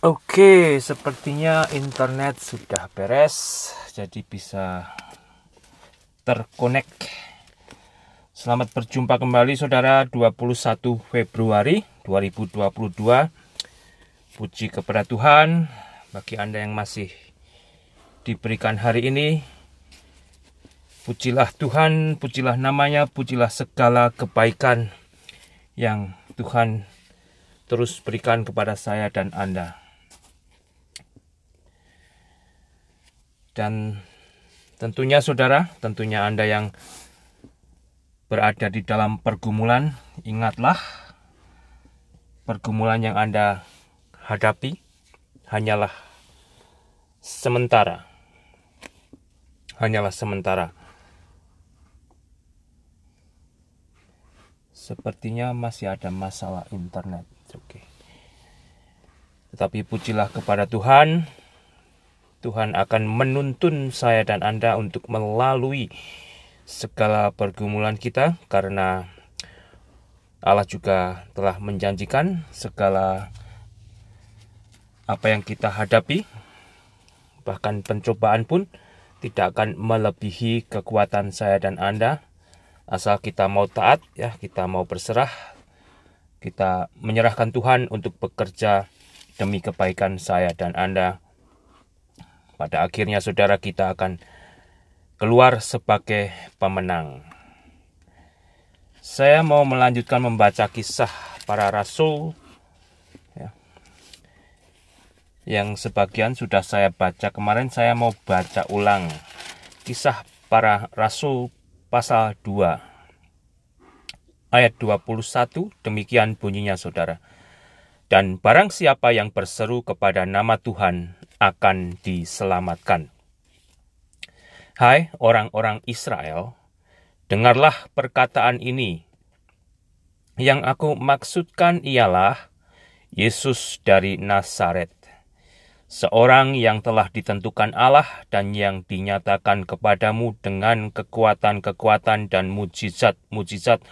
Oke, sepertinya internet sudah beres, jadi bisa terkonek. Selamat berjumpa kembali saudara 21 Februari 2022. Puji kepada Tuhan bagi Anda yang masih diberikan hari ini. Pujilah Tuhan, pujilah namanya, pujilah segala kebaikan yang Tuhan terus berikan kepada saya dan Anda. Dan tentunya saudara, tentunya Anda yang berada di dalam pergumulan, ingatlah pergumulan yang Anda hadapi hanyalah sementara. Hanyalah sementara. Sepertinya masih ada masalah internet. Oke. Tetapi pujilah kepada Tuhan, Tuhan akan menuntun saya dan Anda untuk melalui segala pergumulan kita karena Allah juga telah menjanjikan segala apa yang kita hadapi bahkan pencobaan pun tidak akan melebihi kekuatan saya dan Anda. Asal kita mau taat ya kita mau berserah kita menyerahkan Tuhan untuk bekerja demi kebaikan saya dan Anda pada akhirnya saudara kita akan keluar sebagai pemenang. Saya mau melanjutkan membaca kisah para rasul ya. yang sebagian sudah saya baca kemarin saya mau baca ulang kisah para rasul pasal 2 ayat 21 demikian bunyinya saudara dan barang siapa yang berseru kepada nama Tuhan akan diselamatkan. Hai orang-orang Israel, dengarlah perkataan ini. Yang aku maksudkan ialah Yesus dari Nazaret, seorang yang telah ditentukan Allah dan yang dinyatakan kepadamu dengan kekuatan-kekuatan dan mujizat-mujizat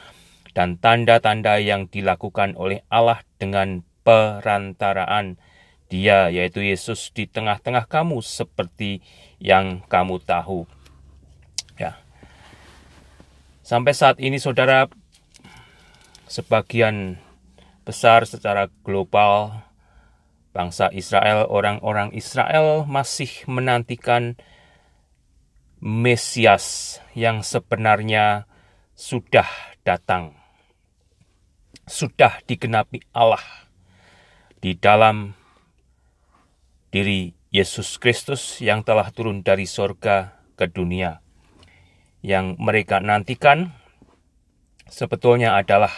dan tanda-tanda yang dilakukan oleh Allah dengan perantaraan dia yaitu Yesus di tengah-tengah kamu seperti yang kamu tahu. Ya. Sampai saat ini saudara sebagian besar secara global bangsa Israel, orang-orang Israel masih menantikan Mesias yang sebenarnya sudah datang. Sudah digenapi Allah di dalam diri Yesus Kristus yang telah turun dari sorga ke dunia. Yang mereka nantikan sebetulnya adalah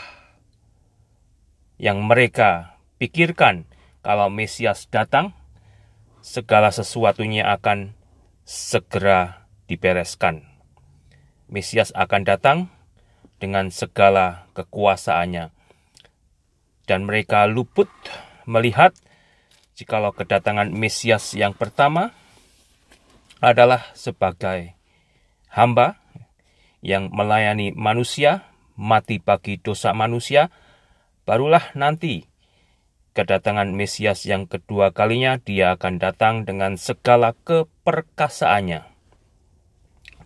yang mereka pikirkan kalau Mesias datang, segala sesuatunya akan segera dibereskan. Mesias akan datang dengan segala kekuasaannya. Dan mereka luput melihat jikalau kedatangan Mesias yang pertama adalah sebagai hamba yang melayani manusia, mati bagi dosa manusia, barulah nanti kedatangan Mesias yang kedua kalinya dia akan datang dengan segala keperkasaannya.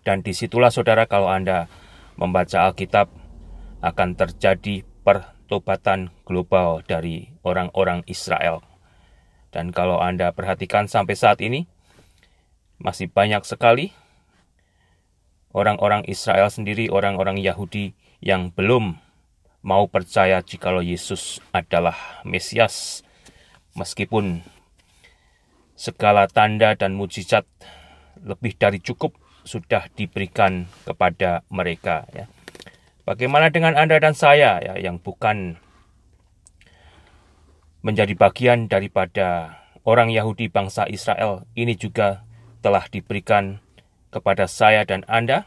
Dan di situlah saudara kalau Anda membaca Alkitab akan terjadi pertobatan global dari orang-orang Israel. Dan kalau Anda perhatikan sampai saat ini, masih banyak sekali orang-orang Israel sendiri, orang-orang Yahudi yang belum mau percaya jikalau Yesus adalah Mesias. Meskipun segala tanda dan mujizat lebih dari cukup sudah diberikan kepada mereka ya. Bagaimana dengan Anda dan saya ya yang bukan menjadi bagian daripada orang Yahudi bangsa Israel ini juga telah diberikan kepada saya dan Anda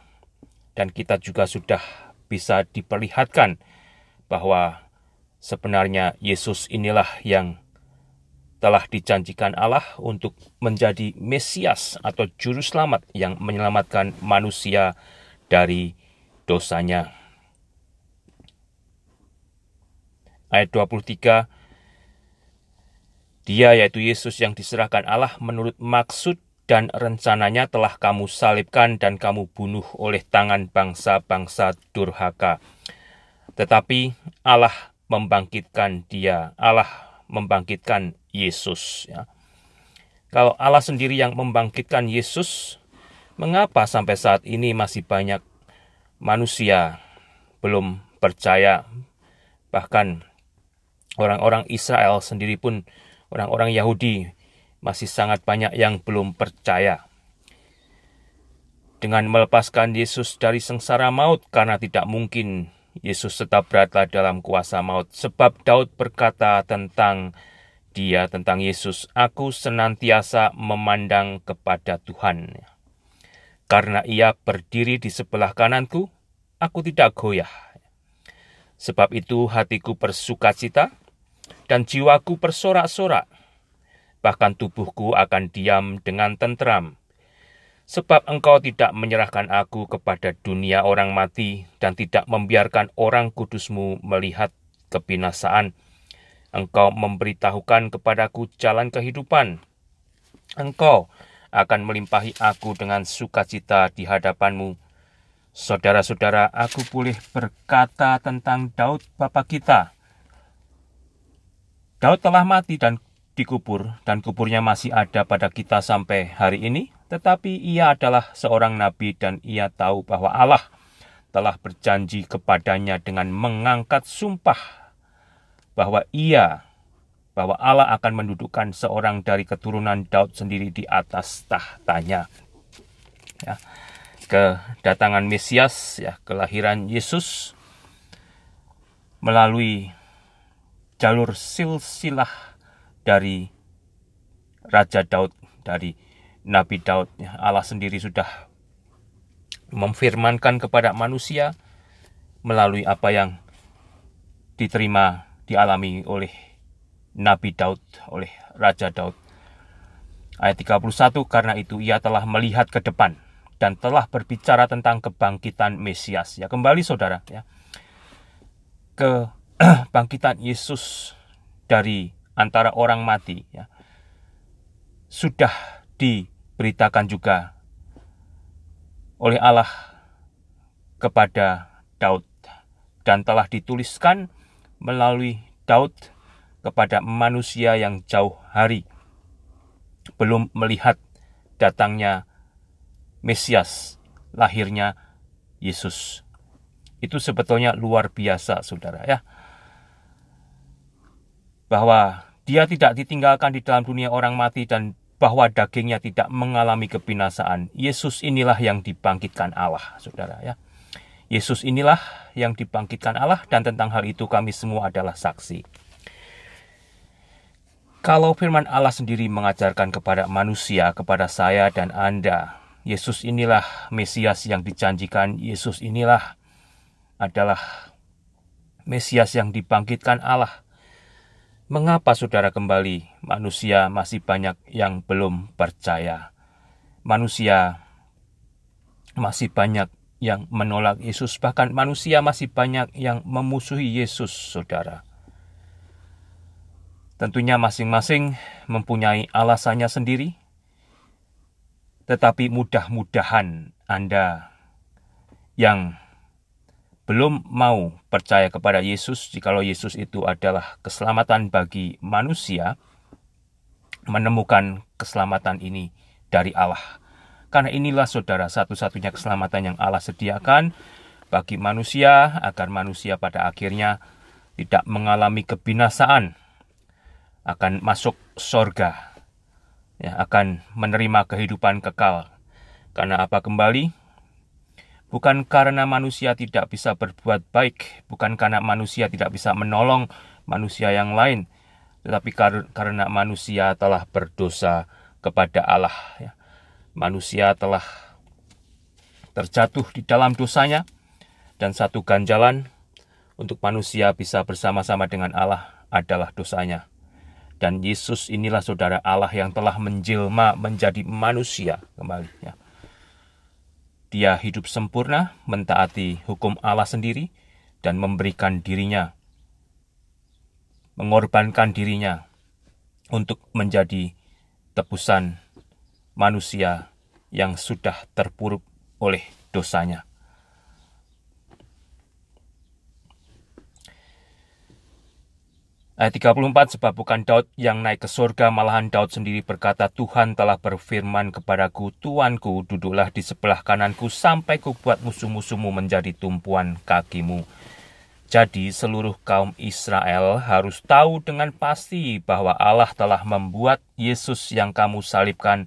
dan kita juga sudah bisa diperlihatkan bahwa sebenarnya Yesus inilah yang telah dijanjikan Allah untuk menjadi Mesias atau juru selamat yang menyelamatkan manusia dari dosanya. Ayat 23 Dia yaitu Yesus yang diserahkan Allah menurut maksud dan rencananya telah kamu salibkan dan kamu bunuh oleh tangan bangsa-bangsa durhaka. Tetapi Allah membangkitkan dia, Allah membangkitkan Yesus. Ya. Kalau Allah sendiri yang membangkitkan Yesus, mengapa sampai saat ini masih banyak manusia belum percaya? Bahkan orang-orang Israel sendiri pun, orang-orang Yahudi masih sangat banyak yang belum percaya. Dengan melepaskan Yesus dari sengsara maut karena tidak mungkin Yesus tetap berada dalam kuasa maut. Sebab Daud berkata tentang dia, tentang Yesus, Aku senantiasa memandang kepada Tuhan. Karena ia berdiri di sebelah kananku, aku tidak goyah. Sebab itu hatiku bersuka cita, dan jiwaku bersorak-sorak. Bahkan tubuhku akan diam dengan tentram Sebab engkau tidak menyerahkan aku kepada dunia orang mati dan tidak membiarkan orang kudusmu melihat kebinasaan. Engkau memberitahukan kepadaku jalan kehidupan. Engkau akan melimpahi aku dengan sukacita di hadapanmu. Saudara-saudara, aku boleh berkata tentang Daud bapa kita. Daud telah mati dan dikubur, dan kuburnya masih ada pada kita sampai hari ini tetapi ia adalah seorang nabi dan ia tahu bahwa Allah telah berjanji kepadanya dengan mengangkat sumpah bahwa ia bahwa Allah akan mendudukkan seorang dari keturunan Daud sendiri di atas tahtanya. Ya, kedatangan Mesias, ya, kelahiran Yesus melalui jalur silsilah dari Raja Daud dari Nabi Daud, ya, Allah sendiri sudah memfirmankan kepada manusia melalui apa yang diterima, dialami oleh Nabi Daud, oleh Raja Daud. Ayat 31, karena itu ia telah melihat ke depan dan telah berbicara tentang kebangkitan Mesias. Ya, kembali saudara, ya. Kebangkitan Yesus dari antara orang mati, ya. Sudah di beritakan juga oleh Allah kepada Daud dan telah dituliskan melalui Daud kepada manusia yang jauh hari belum melihat datangnya Mesias, lahirnya Yesus. Itu sebetulnya luar biasa, Saudara ya. Bahwa dia tidak ditinggalkan di dalam dunia orang mati dan bahwa dagingnya tidak mengalami kebinasaan. Yesus inilah yang dibangkitkan Allah, saudara ya. Yesus inilah yang dibangkitkan Allah dan tentang hal itu kami semua adalah saksi. Kalau firman Allah sendiri mengajarkan kepada manusia, kepada saya dan Anda, Yesus inilah Mesias yang dijanjikan, Yesus inilah adalah Mesias yang dibangkitkan Allah Mengapa saudara kembali manusia masih banyak yang belum percaya? Manusia masih banyak yang menolak Yesus, bahkan manusia masih banyak yang memusuhi Yesus, saudara. Tentunya masing-masing mempunyai alasannya sendiri, tetapi mudah-mudahan Anda yang belum mau percaya kepada Yesus, jikalau Yesus itu adalah keselamatan bagi manusia, menemukan keselamatan ini dari Allah. Karena inilah saudara satu-satunya keselamatan yang Allah sediakan bagi manusia agar manusia pada akhirnya tidak mengalami kebinasaan, akan masuk sorga, ya, akan menerima kehidupan kekal. Karena apa kembali? Bukan karena manusia tidak bisa berbuat baik, bukan karena manusia tidak bisa menolong manusia yang lain, tetapi kar karena manusia telah berdosa kepada Allah. Ya. Manusia telah terjatuh di dalam dosanya, dan satu ganjalan untuk manusia bisa bersama-sama dengan Allah adalah dosanya. Dan Yesus inilah saudara Allah yang telah menjelma menjadi manusia kembali. Ya dia hidup sempurna, mentaati hukum Allah sendiri, dan memberikan dirinya, mengorbankan dirinya untuk menjadi tebusan manusia yang sudah terpuruk oleh dosanya. Ayat 34, sebab bukan Daud yang naik ke surga, malahan Daud sendiri berkata, Tuhan telah berfirman kepadaku, Tuanku, duduklah di sebelah kananku, sampai ku buat musuh-musuhmu menjadi tumpuan kakimu. Jadi seluruh kaum Israel harus tahu dengan pasti bahwa Allah telah membuat Yesus yang kamu salibkan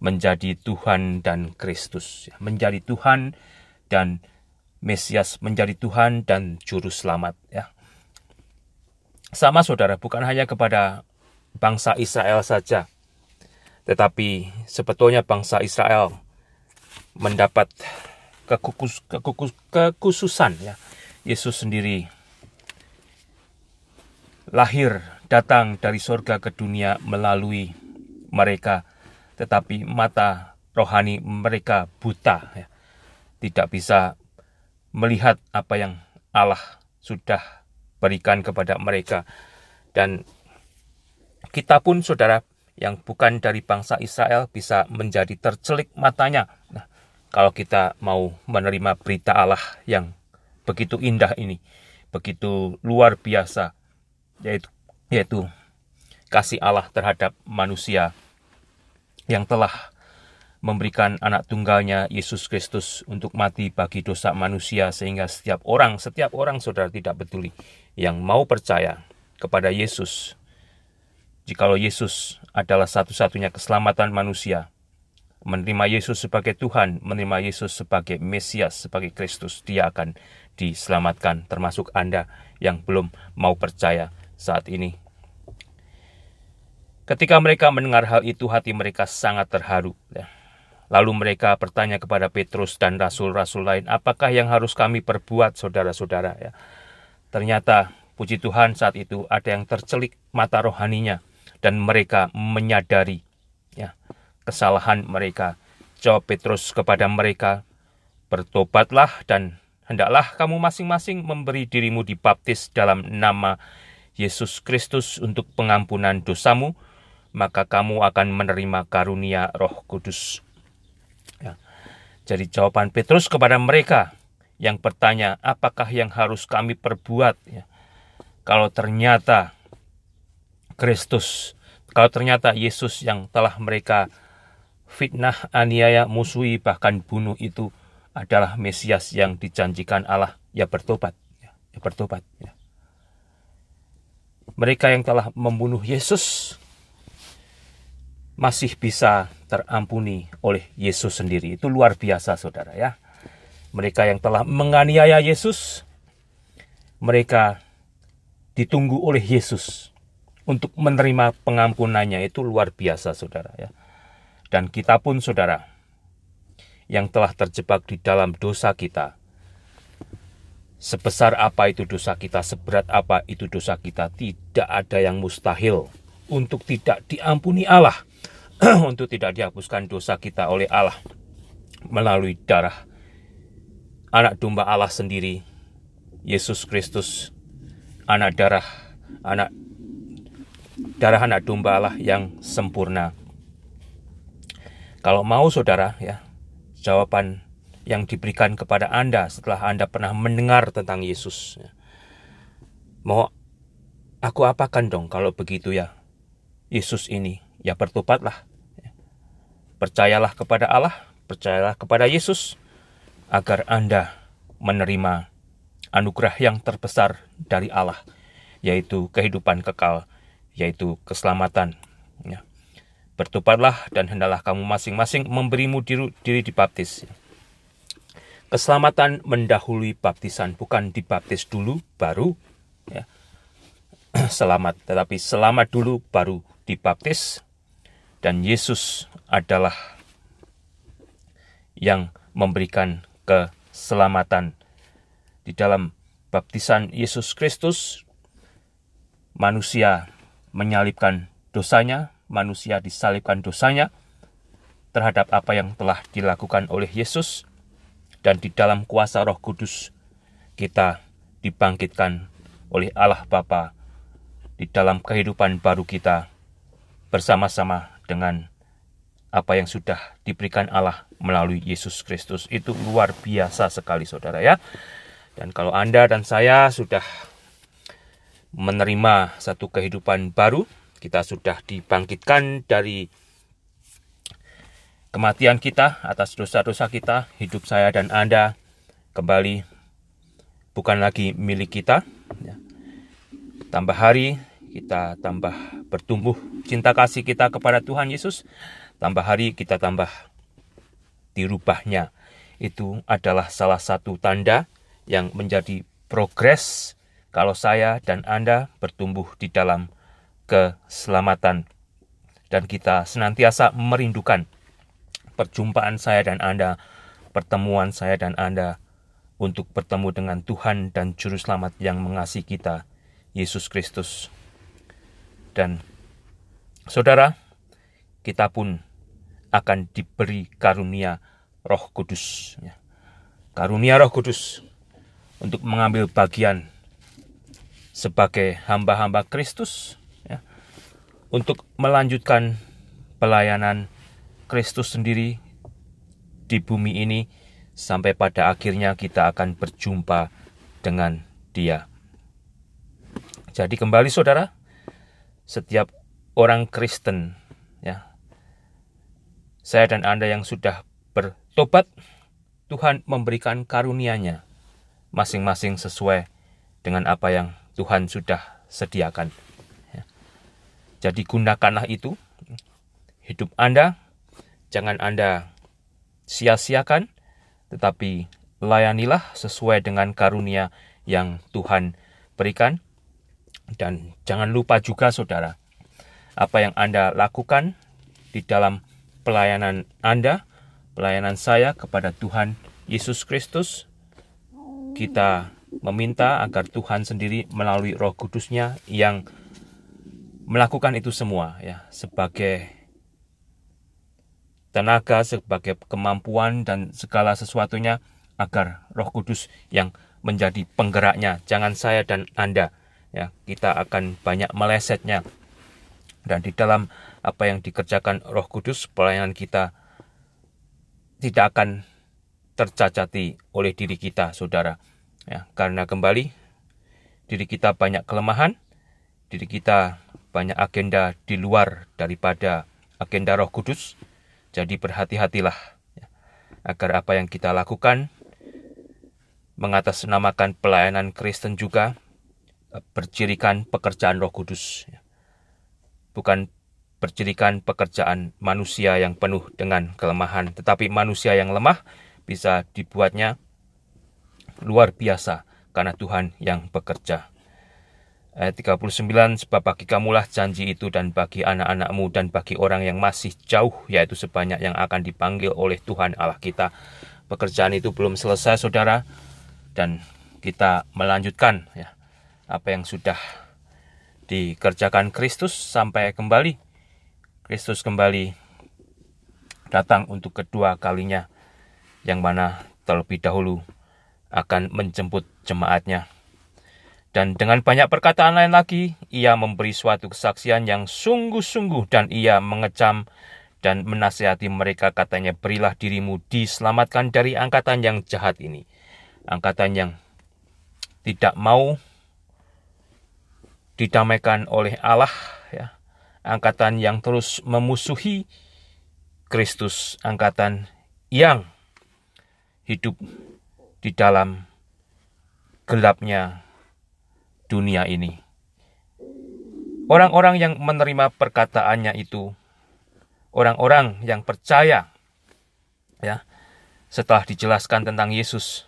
menjadi Tuhan dan Kristus. Menjadi Tuhan dan Mesias, menjadi Tuhan dan Juru Selamat. Ya. Sama saudara, bukan hanya kepada bangsa Israel saja, tetapi sebetulnya bangsa Israel mendapat kekukus, kekukus, kekhususan ya. Yesus sendiri lahir datang dari sorga ke dunia melalui mereka, tetapi mata rohani mereka buta, ya. tidak bisa melihat apa yang Allah sudah berikan kepada mereka. Dan kita pun saudara yang bukan dari bangsa Israel bisa menjadi tercelik matanya. Nah, kalau kita mau menerima berita Allah yang begitu indah ini, begitu luar biasa, yaitu yaitu kasih Allah terhadap manusia yang telah memberikan anak tunggalnya Yesus Kristus untuk mati bagi dosa manusia sehingga setiap orang, setiap orang saudara tidak peduli yang mau percaya kepada Yesus. Jikalau Yesus adalah satu-satunya keselamatan manusia, menerima Yesus sebagai Tuhan, menerima Yesus sebagai Mesias, sebagai Kristus, dia akan diselamatkan, termasuk Anda yang belum mau percaya saat ini. Ketika mereka mendengar hal itu, hati mereka sangat terharu. Ya. Lalu mereka bertanya kepada Petrus dan rasul-rasul lain, apakah yang harus kami perbuat saudara-saudara? Ya. Ternyata puji Tuhan saat itu ada yang tercelik mata rohaninya dan mereka menyadari ya, kesalahan mereka. Jawab Petrus kepada mereka, bertobatlah dan hendaklah kamu masing-masing memberi dirimu dibaptis dalam nama Yesus Kristus untuk pengampunan dosamu, maka kamu akan menerima karunia roh kudus. Jadi jawaban Petrus kepada mereka yang bertanya, apakah yang harus kami perbuat? Ya. Kalau ternyata Kristus, kalau ternyata Yesus yang telah mereka fitnah, aniaya, musuhi, bahkan bunuh itu adalah Mesias yang dijanjikan Allah, ya bertobat. Ya, ya bertobat. Ya. Mereka yang telah membunuh Yesus masih bisa terampuni oleh Yesus sendiri. Itu luar biasa saudara ya. Mereka yang telah menganiaya Yesus, mereka ditunggu oleh Yesus untuk menerima pengampunannya itu luar biasa saudara ya. Dan kita pun saudara yang telah terjebak di dalam dosa kita, sebesar apa itu dosa kita, seberat apa itu dosa kita, tidak ada yang mustahil untuk tidak diampuni Allah untuk tidak dihapuskan dosa kita oleh Allah melalui darah anak domba Allah sendiri, Yesus Kristus, anak darah, anak darah anak domba Allah yang sempurna. Kalau mau saudara ya, jawaban yang diberikan kepada Anda setelah Anda pernah mendengar tentang Yesus. Ya. Mau aku apakan dong kalau begitu ya? Yesus ini ya bertobatlah. Percayalah kepada Allah, percayalah kepada Yesus, agar Anda menerima anugerah yang terbesar dari Allah, yaitu kehidupan kekal, yaitu keselamatan. Ya. Bertobatlah dan hendaklah kamu masing-masing memberimu diri, diri dibaptis. Keselamatan mendahului baptisan, bukan dibaptis dulu baru ya. selamat, tetapi selamat dulu baru dibaptis dan Yesus adalah yang memberikan keselamatan. Di dalam baptisan Yesus Kristus, manusia menyalibkan dosanya, manusia disalibkan dosanya terhadap apa yang telah dilakukan oleh Yesus, dan di dalam kuasa Roh Kudus kita dibangkitkan oleh Allah Bapa di dalam kehidupan baru kita bersama-sama dengan apa yang sudah diberikan Allah melalui Yesus Kristus. Itu luar biasa sekali saudara ya. Dan kalau Anda dan saya sudah menerima satu kehidupan baru, kita sudah dibangkitkan dari kematian kita atas dosa-dosa kita, hidup saya dan Anda kembali bukan lagi milik kita. Ya. Tambah hari, kita tambah bertumbuh cinta kasih kita kepada Tuhan Yesus, tambah hari kita tambah dirubahnya. Itu adalah salah satu tanda yang menjadi progres kalau saya dan Anda bertumbuh di dalam keselamatan. Dan kita senantiasa merindukan perjumpaan saya dan Anda, pertemuan saya dan Anda untuk bertemu dengan Tuhan dan Juru Selamat yang mengasihi kita, Yesus Kristus. Dan saudara, kita pun akan diberi karunia roh kudus. Ya. Karunia roh kudus untuk mengambil bagian sebagai hamba-hamba Kristus ya, untuk melanjutkan pelayanan Kristus sendiri di bumi ini sampai pada akhirnya kita akan berjumpa dengan Dia. Jadi kembali saudara, setiap orang Kristen ya saya dan Anda yang sudah bertobat Tuhan memberikan karunia-Nya masing-masing sesuai dengan apa yang Tuhan sudah sediakan. Ya. Jadi gunakanlah itu. Hidup Anda, jangan Anda sia-siakan, tetapi layanilah sesuai dengan karunia yang Tuhan berikan. Dan jangan lupa juga saudara, apa yang Anda lakukan di dalam pelayanan Anda, pelayanan saya kepada Tuhan Yesus Kristus, kita meminta agar Tuhan sendiri melalui Roh Kudusnya yang melakukan itu semua ya sebagai tenaga, sebagai kemampuan dan segala sesuatunya agar Roh Kudus yang menjadi penggeraknya. Jangan saya dan Anda ya, kita akan banyak melesetnya. Dan di dalam apa yang dikerjakan Roh Kudus, pelayanan kita tidak akan tercacati oleh diri kita, saudara. Ya, karena kembali diri kita banyak kelemahan, diri kita banyak agenda di luar daripada agenda Roh Kudus. Jadi berhati-hatilah ya, agar apa yang kita lakukan mengatasnamakan pelayanan Kristen juga bercirikan pekerjaan Roh Kudus. Ya. Bukan bercirikan pekerjaan manusia yang penuh dengan kelemahan, tetapi manusia yang lemah bisa dibuatnya luar biasa karena Tuhan yang bekerja. Ayat 39, sebab bagi kamulah janji itu dan bagi anak-anakmu dan bagi orang yang masih jauh, yaitu sebanyak yang akan dipanggil oleh Tuhan Allah kita. Pekerjaan itu belum selesai, saudara, dan kita melanjutkan ya apa yang sudah dikerjakan Kristus sampai kembali. Kristus kembali datang untuk kedua kalinya yang mana terlebih dahulu akan menjemput jemaatnya. Dan dengan banyak perkataan lain lagi, ia memberi suatu kesaksian yang sungguh-sungguh dan ia mengecam dan menasihati mereka katanya berilah dirimu diselamatkan dari angkatan yang jahat ini. Angkatan yang tidak mau didamaikan oleh Allah ya. Angkatan yang terus memusuhi Kristus, angkatan yang hidup di dalam gelapnya dunia ini. Orang-orang yang menerima perkataannya itu, orang-orang yang percaya, ya, setelah dijelaskan tentang Yesus,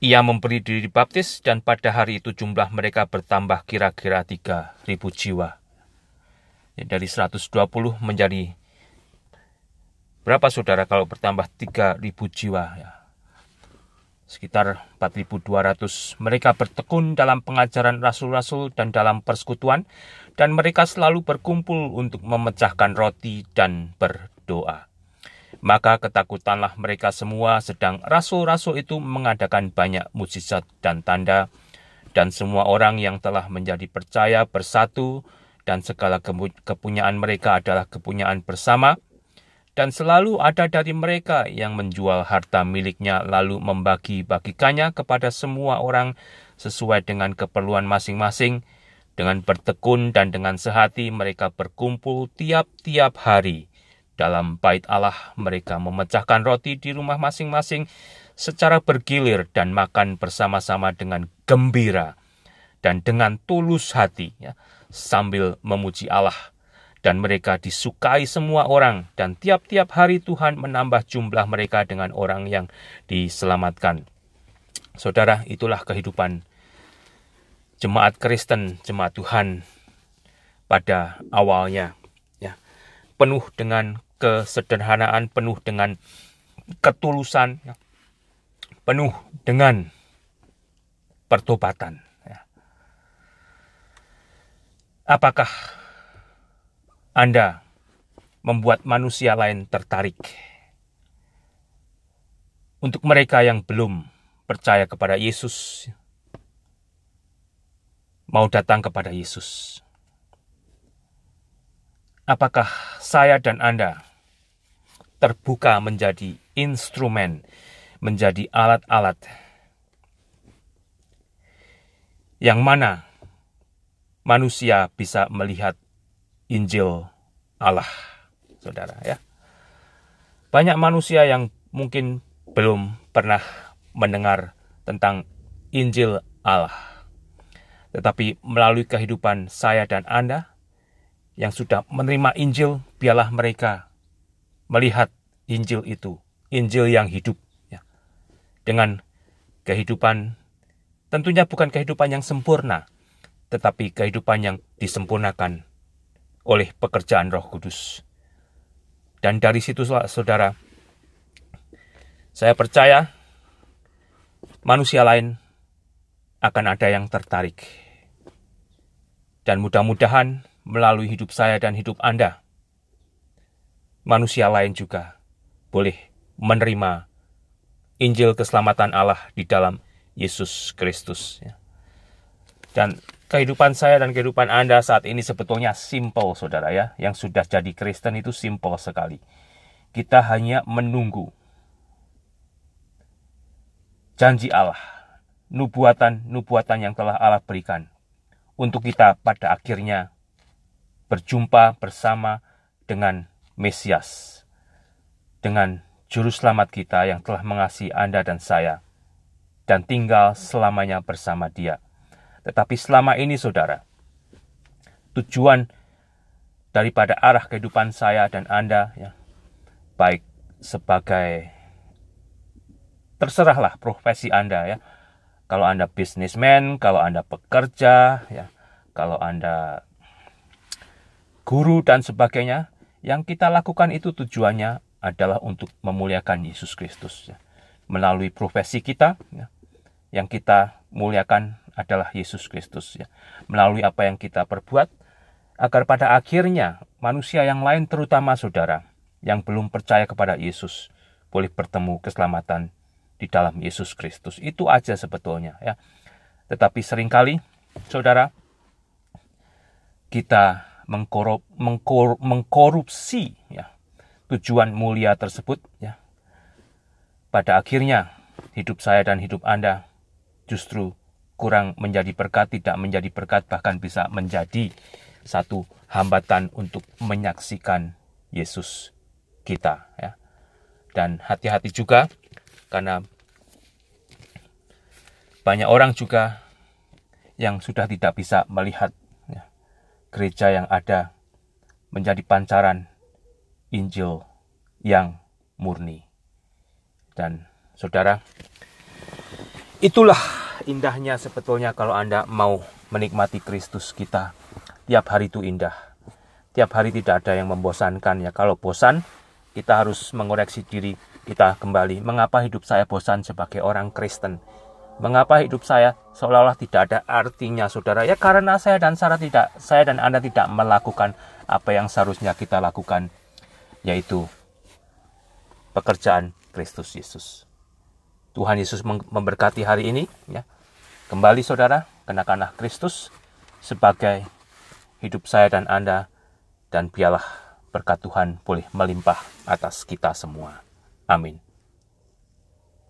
ia memberi diri dibaptis dan pada hari itu jumlah mereka bertambah kira-kira 3.000 jiwa. Dari 120 menjadi berapa saudara kalau bertambah 3.000 jiwa ya? sekitar 4.200. Mereka bertekun dalam pengajaran rasul-rasul dan dalam persekutuan, dan mereka selalu berkumpul untuk memecahkan roti dan berdoa. Maka ketakutanlah mereka semua, sedang rasul-rasul itu mengadakan banyak mujizat dan tanda, dan semua orang yang telah menjadi percaya bersatu dan segala kepunyaan mereka adalah kepunyaan bersama, dan selalu ada dari mereka yang menjual harta miliknya lalu membagi-bagikannya kepada semua orang sesuai dengan keperluan masing-masing, dengan bertekun dan dengan sehati mereka berkumpul tiap-tiap hari. Dalam bait Allah mereka memecahkan roti di rumah masing-masing secara bergilir dan makan bersama-sama dengan gembira dan dengan tulus hati. Ya sambil memuji Allah. Dan mereka disukai semua orang, dan tiap-tiap hari Tuhan menambah jumlah mereka dengan orang yang diselamatkan. Saudara, itulah kehidupan jemaat Kristen, jemaat Tuhan pada awalnya. Ya, penuh dengan kesederhanaan, penuh dengan ketulusan, ya, penuh dengan pertobatan. Apakah Anda membuat manusia lain tertarik? Untuk mereka yang belum percaya kepada Yesus, mau datang kepada Yesus. Apakah saya dan Anda terbuka menjadi instrumen, menjadi alat-alat yang mana manusia bisa melihat Injil Allah, saudara ya. Banyak manusia yang mungkin belum pernah mendengar tentang Injil Allah. Tetapi melalui kehidupan saya dan Anda yang sudah menerima Injil, biarlah mereka melihat Injil itu, Injil yang hidup. Ya. Dengan kehidupan, tentunya bukan kehidupan yang sempurna, tetapi kehidupan yang disempurnakan oleh pekerjaan Roh Kudus. Dan dari situ, saudara, saya percaya manusia lain akan ada yang tertarik. Dan mudah-mudahan melalui hidup saya dan hidup Anda, manusia lain juga boleh menerima Injil keselamatan Allah di dalam Yesus Kristus. Ya. Dan kehidupan saya dan kehidupan Anda saat ini sebetulnya simple, saudara ya. Yang sudah jadi Kristen itu simple sekali. Kita hanya menunggu janji Allah, nubuatan-nubuatan yang telah Allah berikan untuk kita pada akhirnya berjumpa bersama dengan Mesias, dengan Juru Selamat kita yang telah mengasihi Anda dan saya, dan tinggal selamanya bersama Dia. Tetapi selama ini saudara, tujuan daripada arah kehidupan saya dan Anda ya, baik sebagai terserahlah profesi Anda ya. Kalau Anda bisnismen, kalau Anda pekerja ya, kalau Anda guru dan sebagainya, yang kita lakukan itu tujuannya adalah untuk memuliakan Yesus Kristus ya. Melalui profesi kita ya, yang kita muliakan adalah Yesus Kristus ya. Melalui apa yang kita perbuat agar pada akhirnya manusia yang lain terutama saudara yang belum percaya kepada Yesus boleh bertemu keselamatan di dalam Yesus Kristus. Itu aja sebetulnya ya. Tetapi sering kali saudara kita mengkorup, mengkor, mengkorupsi ya tujuan mulia tersebut ya. Pada akhirnya hidup saya dan hidup Anda justru kurang menjadi berkat, tidak menjadi berkat, bahkan bisa menjadi satu hambatan untuk menyaksikan Yesus kita. Ya. Dan hati-hati juga karena banyak orang juga yang sudah tidak bisa melihat gereja yang ada menjadi pancaran Injil yang murni. Dan saudara, itulah indahnya sebetulnya kalau Anda mau menikmati Kristus kita. Tiap hari itu indah. Tiap hari tidak ada yang membosankan ya. Kalau bosan, kita harus mengoreksi diri kita kembali. Mengapa hidup saya bosan sebagai orang Kristen? Mengapa hidup saya seolah-olah tidak ada artinya, saudara? Ya karena saya dan Sarah tidak, saya dan Anda tidak melakukan apa yang seharusnya kita lakukan, yaitu pekerjaan Kristus Yesus. Tuhan Yesus memberkati hari ini. Ya. Kembali saudara, kenakanlah Kristus sebagai hidup saya dan Anda, dan biarlah berkat Tuhan boleh melimpah atas kita semua. Amin.